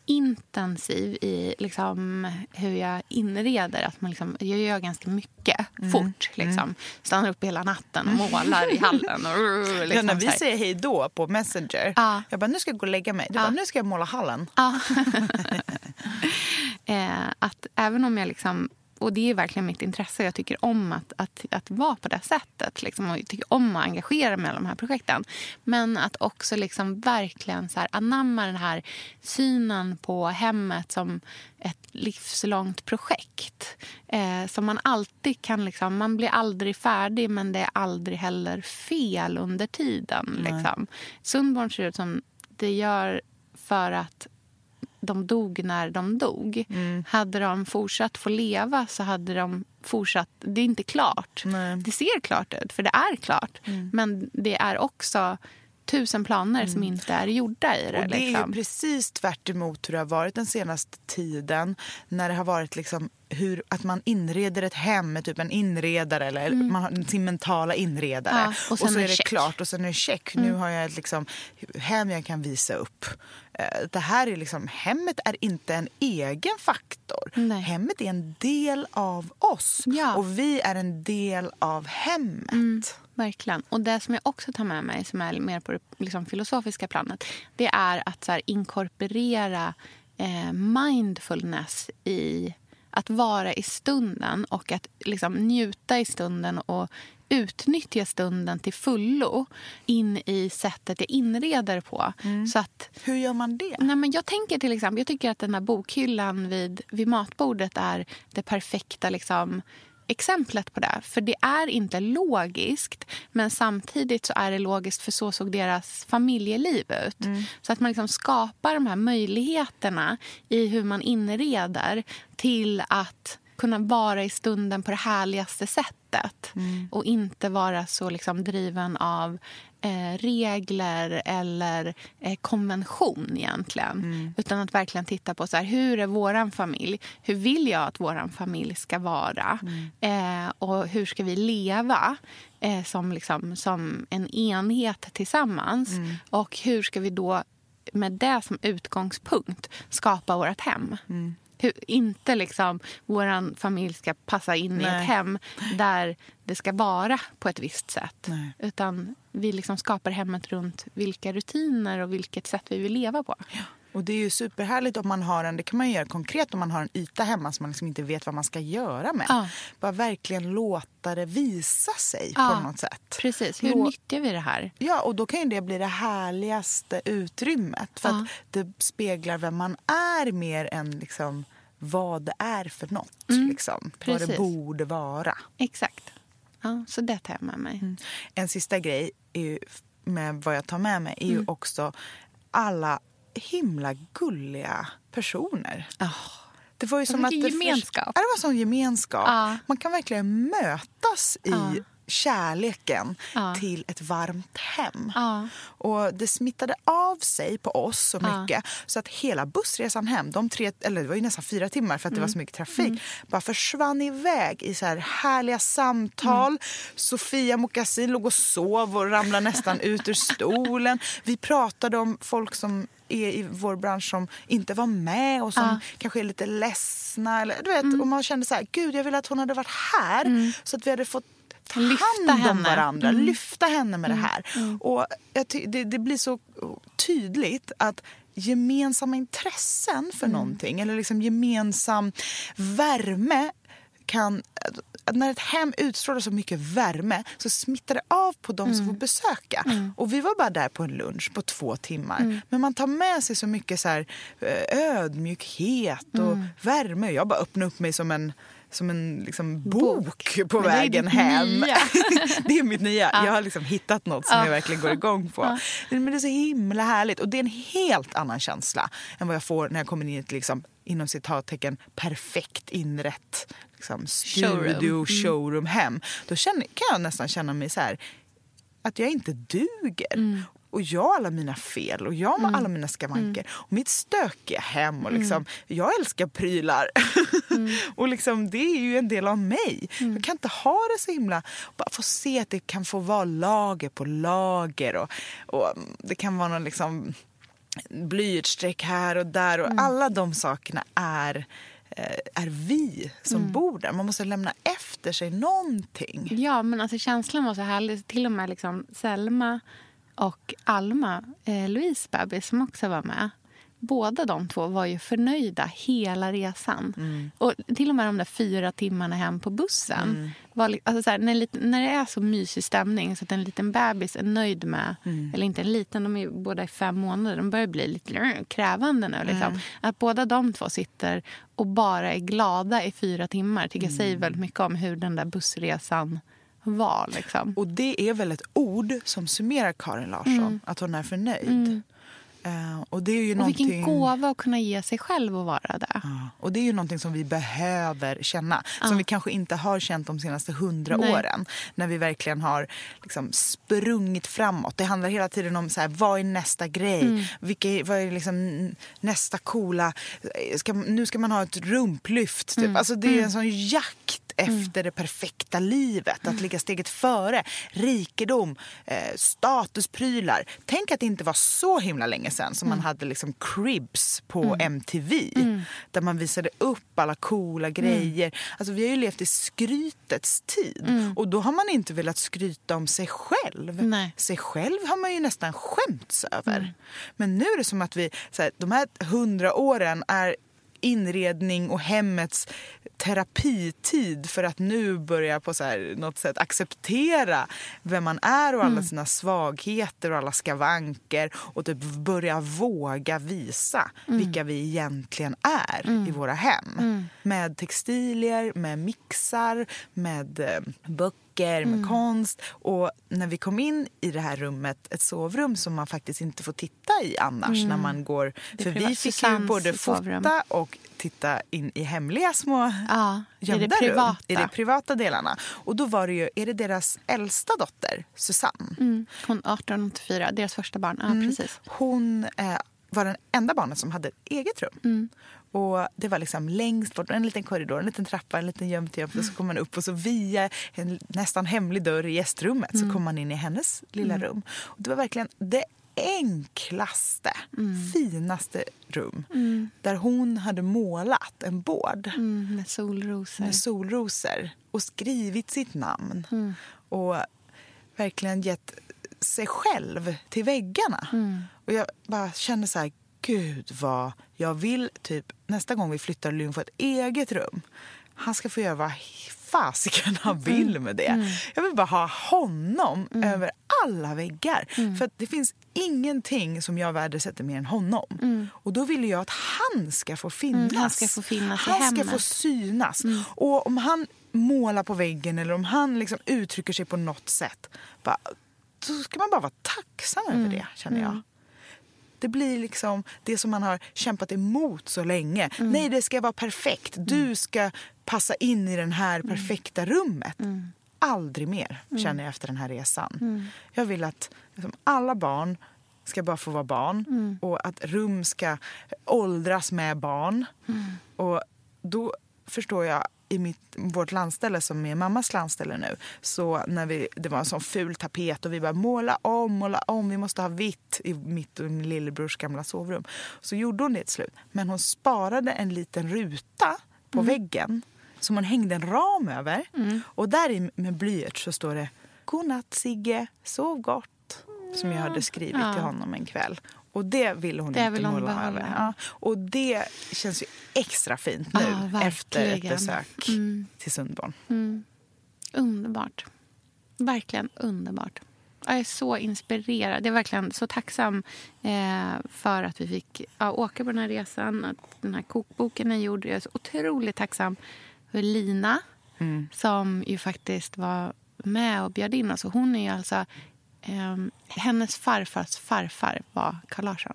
intensiv i liksom hur jag inreder. Att man liksom, jag gör ganska mycket
Mm.
fort. Liksom. Stannar upp hela natten och målar i hallen. Och,
ja,
liksom
när vi
så här.
säger hej då på Messenger.
Ja.
Jag bara, nu ska jag gå och lägga mig. Du
Ja.
bara, nu ska jag måla hallen.
Ja. eh, att även om jag liksom och det är verkligen mitt intresse. Jag tycker om att, att, att vara på det sättet. Liksom, och jag tycker om att engagera mig i de här projekten. Men att också liksom verkligen så här, anamma den här synen på hemmet som ett livslångt projekt. Eh, som man alltid kan... Liksom, man blir aldrig färdig, men det är aldrig heller fel under tiden. Liksom. Sundborn ser ut som det gör för att de dog när de dog.
Mm.
Hade de fortsatt få leva så hade de fortsatt... Det är inte klart.
Nej.
Det ser klart ut, för det är klart.
Mm.
Men det är också tusen planer som inte är gjorda i det.
Och det är
liksom.
precis tvärt emot hur det har varit den senaste tiden. När det har varit liksom hur, att man inreder ett hem med typ en inredare eller man har sin mentala inredare.
Mm. Ja, och
och, så
är
är det
check.
klart och sen är det check. Nu har jag ett liksom, hem jag kan visa upp. Eh, Det här är liksom, hemmet är inte en egen faktor.
Nej.
Hemmet är en del av oss.
Ja.
Och vi är en del av hemmet.
Mm. Verkligen. Och det som jag också tar med mig, som är mer på det liksom, filosofiska planet, det är att så här, inkorporera eh, mindfulness i att vara i stunden och att liksom, njuta i stunden och utnyttja stunden till fullo in i sättet jag inreder på. Så att
Hur gör man det?
Nej, men jag tänker till exempel, jag tycker att den här bokhyllan vid, vid matbordet är det perfekta liksom, exemplet på det. För det är inte logiskt, men samtidigt så är det logiskt för så såg deras familjeliv ut. Så att man liksom skapar de här möjligheterna i hur man inreder till att kunna vara i stunden på det härligaste sättet och inte vara så liksom driven av eh, regler eller eh, konvention egentligen. Utan att verkligen titta på så här, hur är våran familj? Hur vill jag att våran familj ska vara? Eh, och hur ska vi leva eh, som, liksom, som en enhet tillsammans? Och hur ska vi då med det som utgångspunkt skapa vårt hem? Hur, inte liksom vår familj ska passa in i
Nej.
ett hem där det ska vara på ett visst sätt.
Nej.
Utan vi liksom skapar hemmet runt vilka rutiner och vilket sätt vi vill leva på.
Och det är ju superhärligt om man har en, det kan man göra konkret om man har en yta hemma som man liksom inte vet vad man ska göra med.
Ja.
Bara verkligen låta det visa sig
Ja.
på något sätt.
Precis. Hur
Lå-
nyttjar vi det här?
Ja, och då kan ju det bli det härligaste utrymmet. För
Ja.
att det speglar vem man är mer än liksom vad det är för något. Liksom. Vad det borde vara.
Exakt. Ja, så det tar jag med mig.
Mm. En sista grej är ju, med vad jag tar med mig är
Mm.
ju också alla himla gulliga personer. Det var ju som att det
gemenskap.
Ja, det var som gemenskap.
Ja.
Man kan verkligen mötas i
Ja.
kärleken
Ja.
till ett varmt hem.
Ja.
Och Det smittade av sig på oss så
Ja.
mycket så att hela bussresan hem, de tre, eller det var ju nästan fyra timmar för att det
Mm.
var så mycket trafik, bara försvann iväg i så här härliga samtal.
Mm.
Sofia Mokassin låg och sov och ramlade nästan ut ur stolen. Vi pratade om folk som är i vår bransch som inte var med och som
Ja.
kanske är lite ledsna. Eller, du vet, Och man kände så här, gud jag vill att hon hade varit här så att vi hade fått ta
Lyfta
hand om
henne.
varandra,
Mm.
lyfta henne med det här. Och jag ty- det, det blir så tydligt att gemensamma intressen för någonting eller liksom gemensam värme kan... När ett hem utstrålar så mycket värme så smittar det av på de som får besöka. Och Vi var bara där på en lunch på två timmar. Men man tar med sig så mycket så här, eh, ödmjukhet och värme. Jag bara öppnade upp mig som en som en liksom, bok på
Men
vägen hem. det är mitt nya. Jag har liksom hittat något som
Ja.
jag verkligen går igång på. Men det är så himla härligt. Och det är en helt annan känsla än vad jag får när jag kommer in i ett liksom, inom citattecken perfekt inrätt liksom, studio,
Showroom.
showroom,
Mm.
hem. Då känner, kan jag nästan känna mig så här att jag inte duger.
Mm.
Och jag har alla mina fel och jag har alla mina skavanker.
Mm.
Och mitt stökiga hem. Och liksom, Jag älskar prylar.
Mm.
och liksom, det är ju en del av mig. Jag kan inte ha det så himla... Bara få se att det kan få vara lager på lager. Och, och Det kan vara någon liksom blyertsstreck här och där. Och Alla de sakerna är, är vi som bor där. Man måste lämna efter sig någonting.
Ja, men alltså känslan var så härlig. Till och med liksom Selma och Alma, eh, Louise bebis, som också var med. Båda de två var ju förnöjda hela resan.
Mm.
Och till och med de där fyra timmarna hem på bussen. Var, li- alltså så här, när, när det är så mysig stämning så att en liten bebis är nöjd med,
Mm.
eller inte en liten, de är båda i fem månader, de börjar bli lite mm, krävande nu. Liksom.
Mm.
Att båda de två sitter och bara är glada i fyra timmar tycker jag
Mm.
säger väldigt mycket om hur den där bussresan var. Liksom.
Och det är väl ett ord som summerar Karin Larsson, att hon är förnöjd. Eh, och det är ju
Och
någonting...
vilken gåva att kunna ge sig själv att vara det.
Ja, och det är ju någonting som vi behöver känna. Som vi kanske inte har känt de senaste hundra
Nej.
åren. När vi verkligen har liksom sprungit framåt. Det handlar hela tiden om så här, vad är nästa grej?
Mm.
Vilka, vad är liksom nästa coola... Ska, nu ska man ha ett rumplyft. Typ.
Mm.
Alltså, det är en sån jakt efter det perfekta livet.
Mm.
Att ligga steget före. Rikedom, eh, statusprylar. Tänk att det inte var så himla länge sedan som
Mm.
man hade liksom cribs på MTV. Där man visade upp alla coola grejer. Alltså, vi har ju levt i skrytets tid. Och då har man inte velat skryta om sig själv.
Nej.
Sig själv har man ju nästan skämts över. Men nu är det som att vi, så här, de här hundra åren är inredning och hemmets terapitid för att nu börja på så här, något sätt acceptera vem man är och alla sina svagheter och alla skavanker och typ börja våga visa vilka vi egentligen är i våra hem. Med textilier, med mixar, med eh, böcker, med konst. Och när vi kom in i det här rummet, ett sovrum som man faktiskt inte får titta i annars när man går...
Det
För vi fick ju både fota och titta in i hemliga små
Ja, i det
gömda
privata.
rum. I de privata delarna. Och då var det ju, är det deras äldsta dotter, Susanne?
Mm. Hon 1884, deras första barn. Ja, precis.
Hon eh, var den enda barnet som hade ett eget rum.
Mm.
Och Det var liksom längst bort, en liten korridor, en liten trappa, en liten gömt gömt. Och så kom man upp och så via en nästan hemlig dörr i gästrummet
Mm.
så kom man in i hennes lilla rum. Och Det var verkligen det enklaste,
Mm.
finaste rum. Där hon hade målat en bård
Mm, med solrosor.
med solrosor och skrivit sitt namn.
Mm.
Och verkligen gett sig själv till väggarna.
Mm.
Och jag bara kände så här, gud vad jag vill typ nästa gång vi flyttar Lynn få ett eget rum. Han ska få göra vad fasiken han vill med det. Jag vill bara ha honom över alla väggar. För att det finns ingenting som jag värdesätter mer än honom. Och då vill jag att han ska få finnas.
han ska få finnas i
Han ska
hemmet.
få synas. Och om han målar på väggen eller om han liksom uttrycker sig på något sätt. Bara, så ska man bara vara tacksam över det, känner jag. Det blir liksom det som man har kämpat emot så länge. Nej, det ska vara perfekt. Du ska passa in i det här perfekta rummet. Aldrig mer, känner jag efter den här resan. Jag vill att liksom, alla barn ska bara få vara barn och att rum ska åldras med barn. Och då förstår jag i mitt, vårt landställe som är mammas landställe nu, så när vi, det var en sån ful tapet och vi bara måla om, måla om, vi måste ha vitt i mitt och min lillebrors gamla sovrum. Så gjorde hon det till slut. Men hon sparade en liten ruta på väggen som hon hängde en ram över. Och där i med blyerts så står det Godnatt Sigge, sov gott. Som jag hade skrivit
Ja.
till honom en kväll. Och det ville hon
Det
inte
vill hon
måla
behålla.
Ja. Och det känns ju extra fint nu
Ja,
efter ett besök
Mm.
till Sundborn.
Underbart. Verkligen underbart. Jag är så inspirerad. Jag är verkligen så tacksam eh, för att vi fick åka på den här resan. Att den här kokboken är gjord. Jag är så otroligt tacksam för Lina som ju faktiskt var med och bjöd in oss. Och hon är ju alltså... Eh, hennes farfars farfar var Carl Larsson.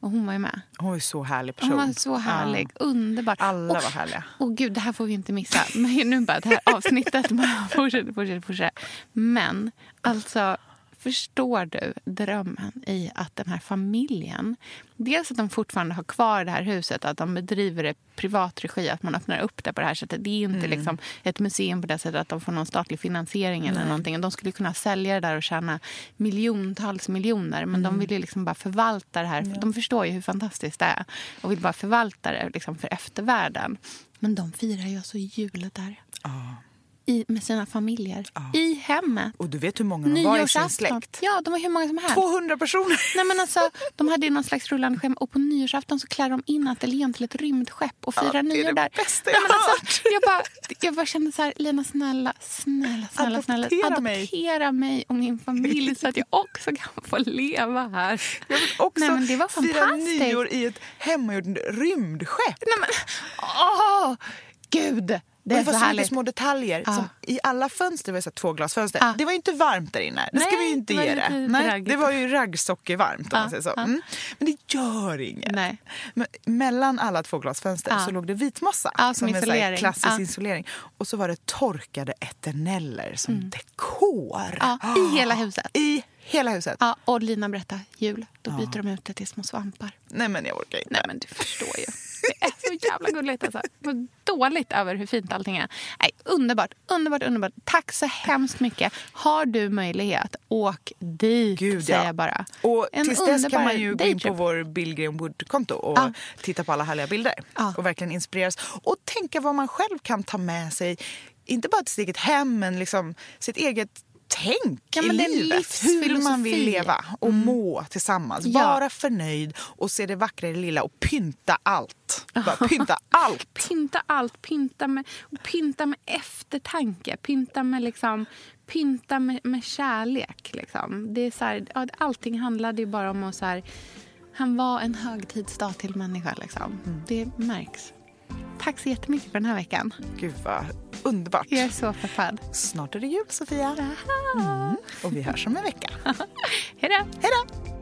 Och hon var ju med.
Hon är så härlig person.
Hon var så härlig. Underbar.
Alla
Och-
var härliga.
Åh gud, det här får vi inte missa. Men nu bara det här avsnittet fortsätter, fortsätter, fortsätter. Men alltså, förstår du drömmen i att den här familjen... Dels att de fortfarande har kvar det här huset, att de bedriver det privat regi, att man öppnar upp det på det här sättet. Det är inte liksom ett museum på det sättet att de får någon statlig finansiering eller någonting. De skulle kunna sälja det där och tjäna miljontals miljoner. Men de vill ju liksom bara förvalta det här. De förstår ju hur fantastiskt det är och vill bara förvalta det liksom för eftervärlden. Men de firar ju alltså jul där.
Ja.
I, med sina familjer i hemmet.
Och du vet hur många de var i sin släkt?
Ja, de var hur många som helst.
200 personer!
Nej, men alltså, de hade någon slags rullande schema och på nyårsafton så klär de in ateljén till ett rymdskepp och firar
det är
nyår
det
där.
bästa
Nej,
jag har
alltså, jag, bara, jag bara kände så här, Lina snälla, snälla, snälla, snälla
Adoptera mig.
adoptera mig och min familj så att jag också kan få leva här.
Jag vill också
Nej, men det var
fira nyår i ett hemmagjort rymdskepp.
Nej, men, åh, gud! Det
Det, var
så
så mycket små detaljer.
Ja.
Som I alla fönster var det så här tvåglasfönster.
Ja.
Det var inte varmt där inne. Det ska
Nej,
vi ju inte ge det. Nej, det var ju raggsockervarmt om
Ja,
man säger så. Mm. Men det gör inget.
Nej.
Men mellan alla tvåglasfönster
Ja.
så låg det vitmossa.
Ja, som
en klassisk isolering. Och så var det torkade eterneller som dekor.
Mm. Ja, I hela huset.
I hela huset.
Ja, och Lina berättade jul. Då byter de ut det till små svampar.
Nej men jag orkar inte.
Nej, men du förstår ju. Det är så jävla gulligt. Alltså. Vad dåligt över hur fint allting är. Nej, underbart, underbart, underbart. Tack så hemskt mycket. Har du möjlighet, åk dit,
Gud,
säger
ja.
jag bara.
Och
En
tills dess kan man ju gå in på vår Billgren Wood-konto och
Ja.
titta på alla härliga bilder. Och verkligen inspireras. Och tänka vad man själv kan ta med sig. Inte bara till sitt eget hem, men liksom sitt eget tänk
Ja,
i livet. Hur man vill leva och må tillsammans.
Ja.
Vara förnöjd och se det vackra i det lilla och pynta allt. Bara pynta allt.
Pynta allt. Pynta med, pynta med eftertanke. Pynta med, liksom, pynta med, med kärlek. Liksom. Det är så här, allting handlade ju bara om att... Så här, han var en högtidsdag till människa. Liksom. Det märks. Tack så jättemycket för den här veckan.
Gud vad underbart.
Jag är så peppad.
Snart är det jul Sofia. Mm. Och vi hörs om en vecka.
Hej då!
Hej då!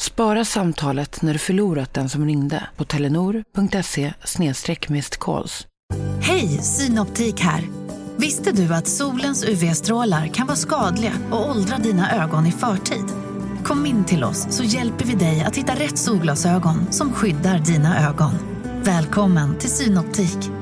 Spara samtalet när du förlorat den som ringde på telenor.se calls.
Hej, Synoptik här. Visste du att solens UV-strålar kan vara skadliga och åldra dina ögon i förtid? Kom in till oss så hjälper vi dig att hitta rätt solglasögon som skyddar dina ögon. Välkommen till Synoptik.